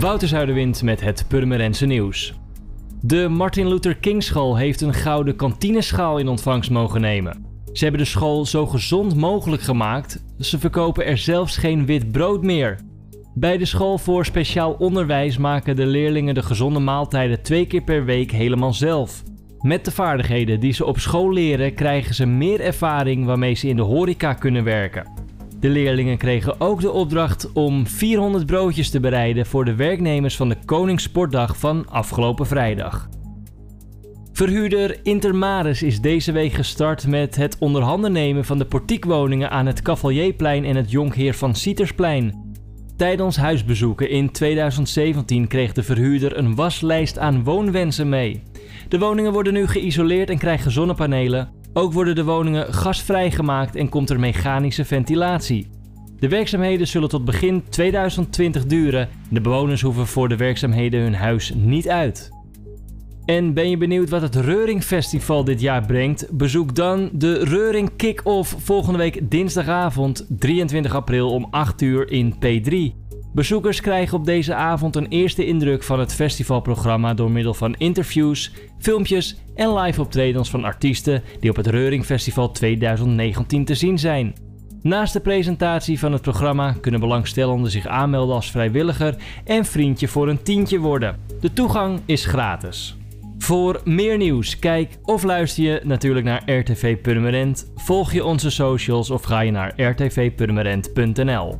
Wouter Zuiderwind met het Purmerense nieuws. De Martin Luther King School heeft een gouden kantineschaal in ontvangst mogen nemen. Ze hebben de school zo gezond mogelijk gemaakt, ze verkopen er zelfs geen wit brood meer. Bij de school voor speciaal onderwijs maken de leerlingen de gezonde maaltijden twee keer per week helemaal zelf. Met de vaardigheden die ze op school leren krijgen ze meer ervaring waarmee ze in de horeca kunnen werken. De leerlingen kregen ook de opdracht om 400 broodjes te bereiden voor de werknemers van de Koningssportdag van afgelopen vrijdag. Verhuurder Intermaris is deze week gestart met het onderhanden nemen van de portiekwoningen aan het Cavalierplein en het Jonkheer van Sietersplein. Tijdens huisbezoeken in 2017 kreeg de verhuurder een waslijst aan woonwensen mee. De woningen worden nu geïsoleerd en krijgen zonnepanelen, ook worden de woningen gasvrij gemaakt en komt er mechanische ventilatie. De werkzaamheden zullen tot begin 2020 duren. De bewoners hoeven voor de werkzaamheden hun huis niet uit. En ben je benieuwd wat het Reuring Festival dit jaar brengt? Bezoek dan de Reuring Kick-Off volgende week dinsdagavond 23 april om 8 uur in P3. Bezoekers krijgen op deze avond een eerste indruk van het festivalprogramma door middel van interviews, filmpjes en live optredens van artiesten die op het Reuring Festival 2019 te zien zijn. Naast de presentatie van het programma kunnen belangstellenden zich aanmelden als vrijwilliger en vriendje voor een tientje worden. De toegang is gratis. Voor meer nieuws, kijk of luister je natuurlijk naar RTV Purmerend, volg je onze socials of ga je naar rtvpurmerend.nl.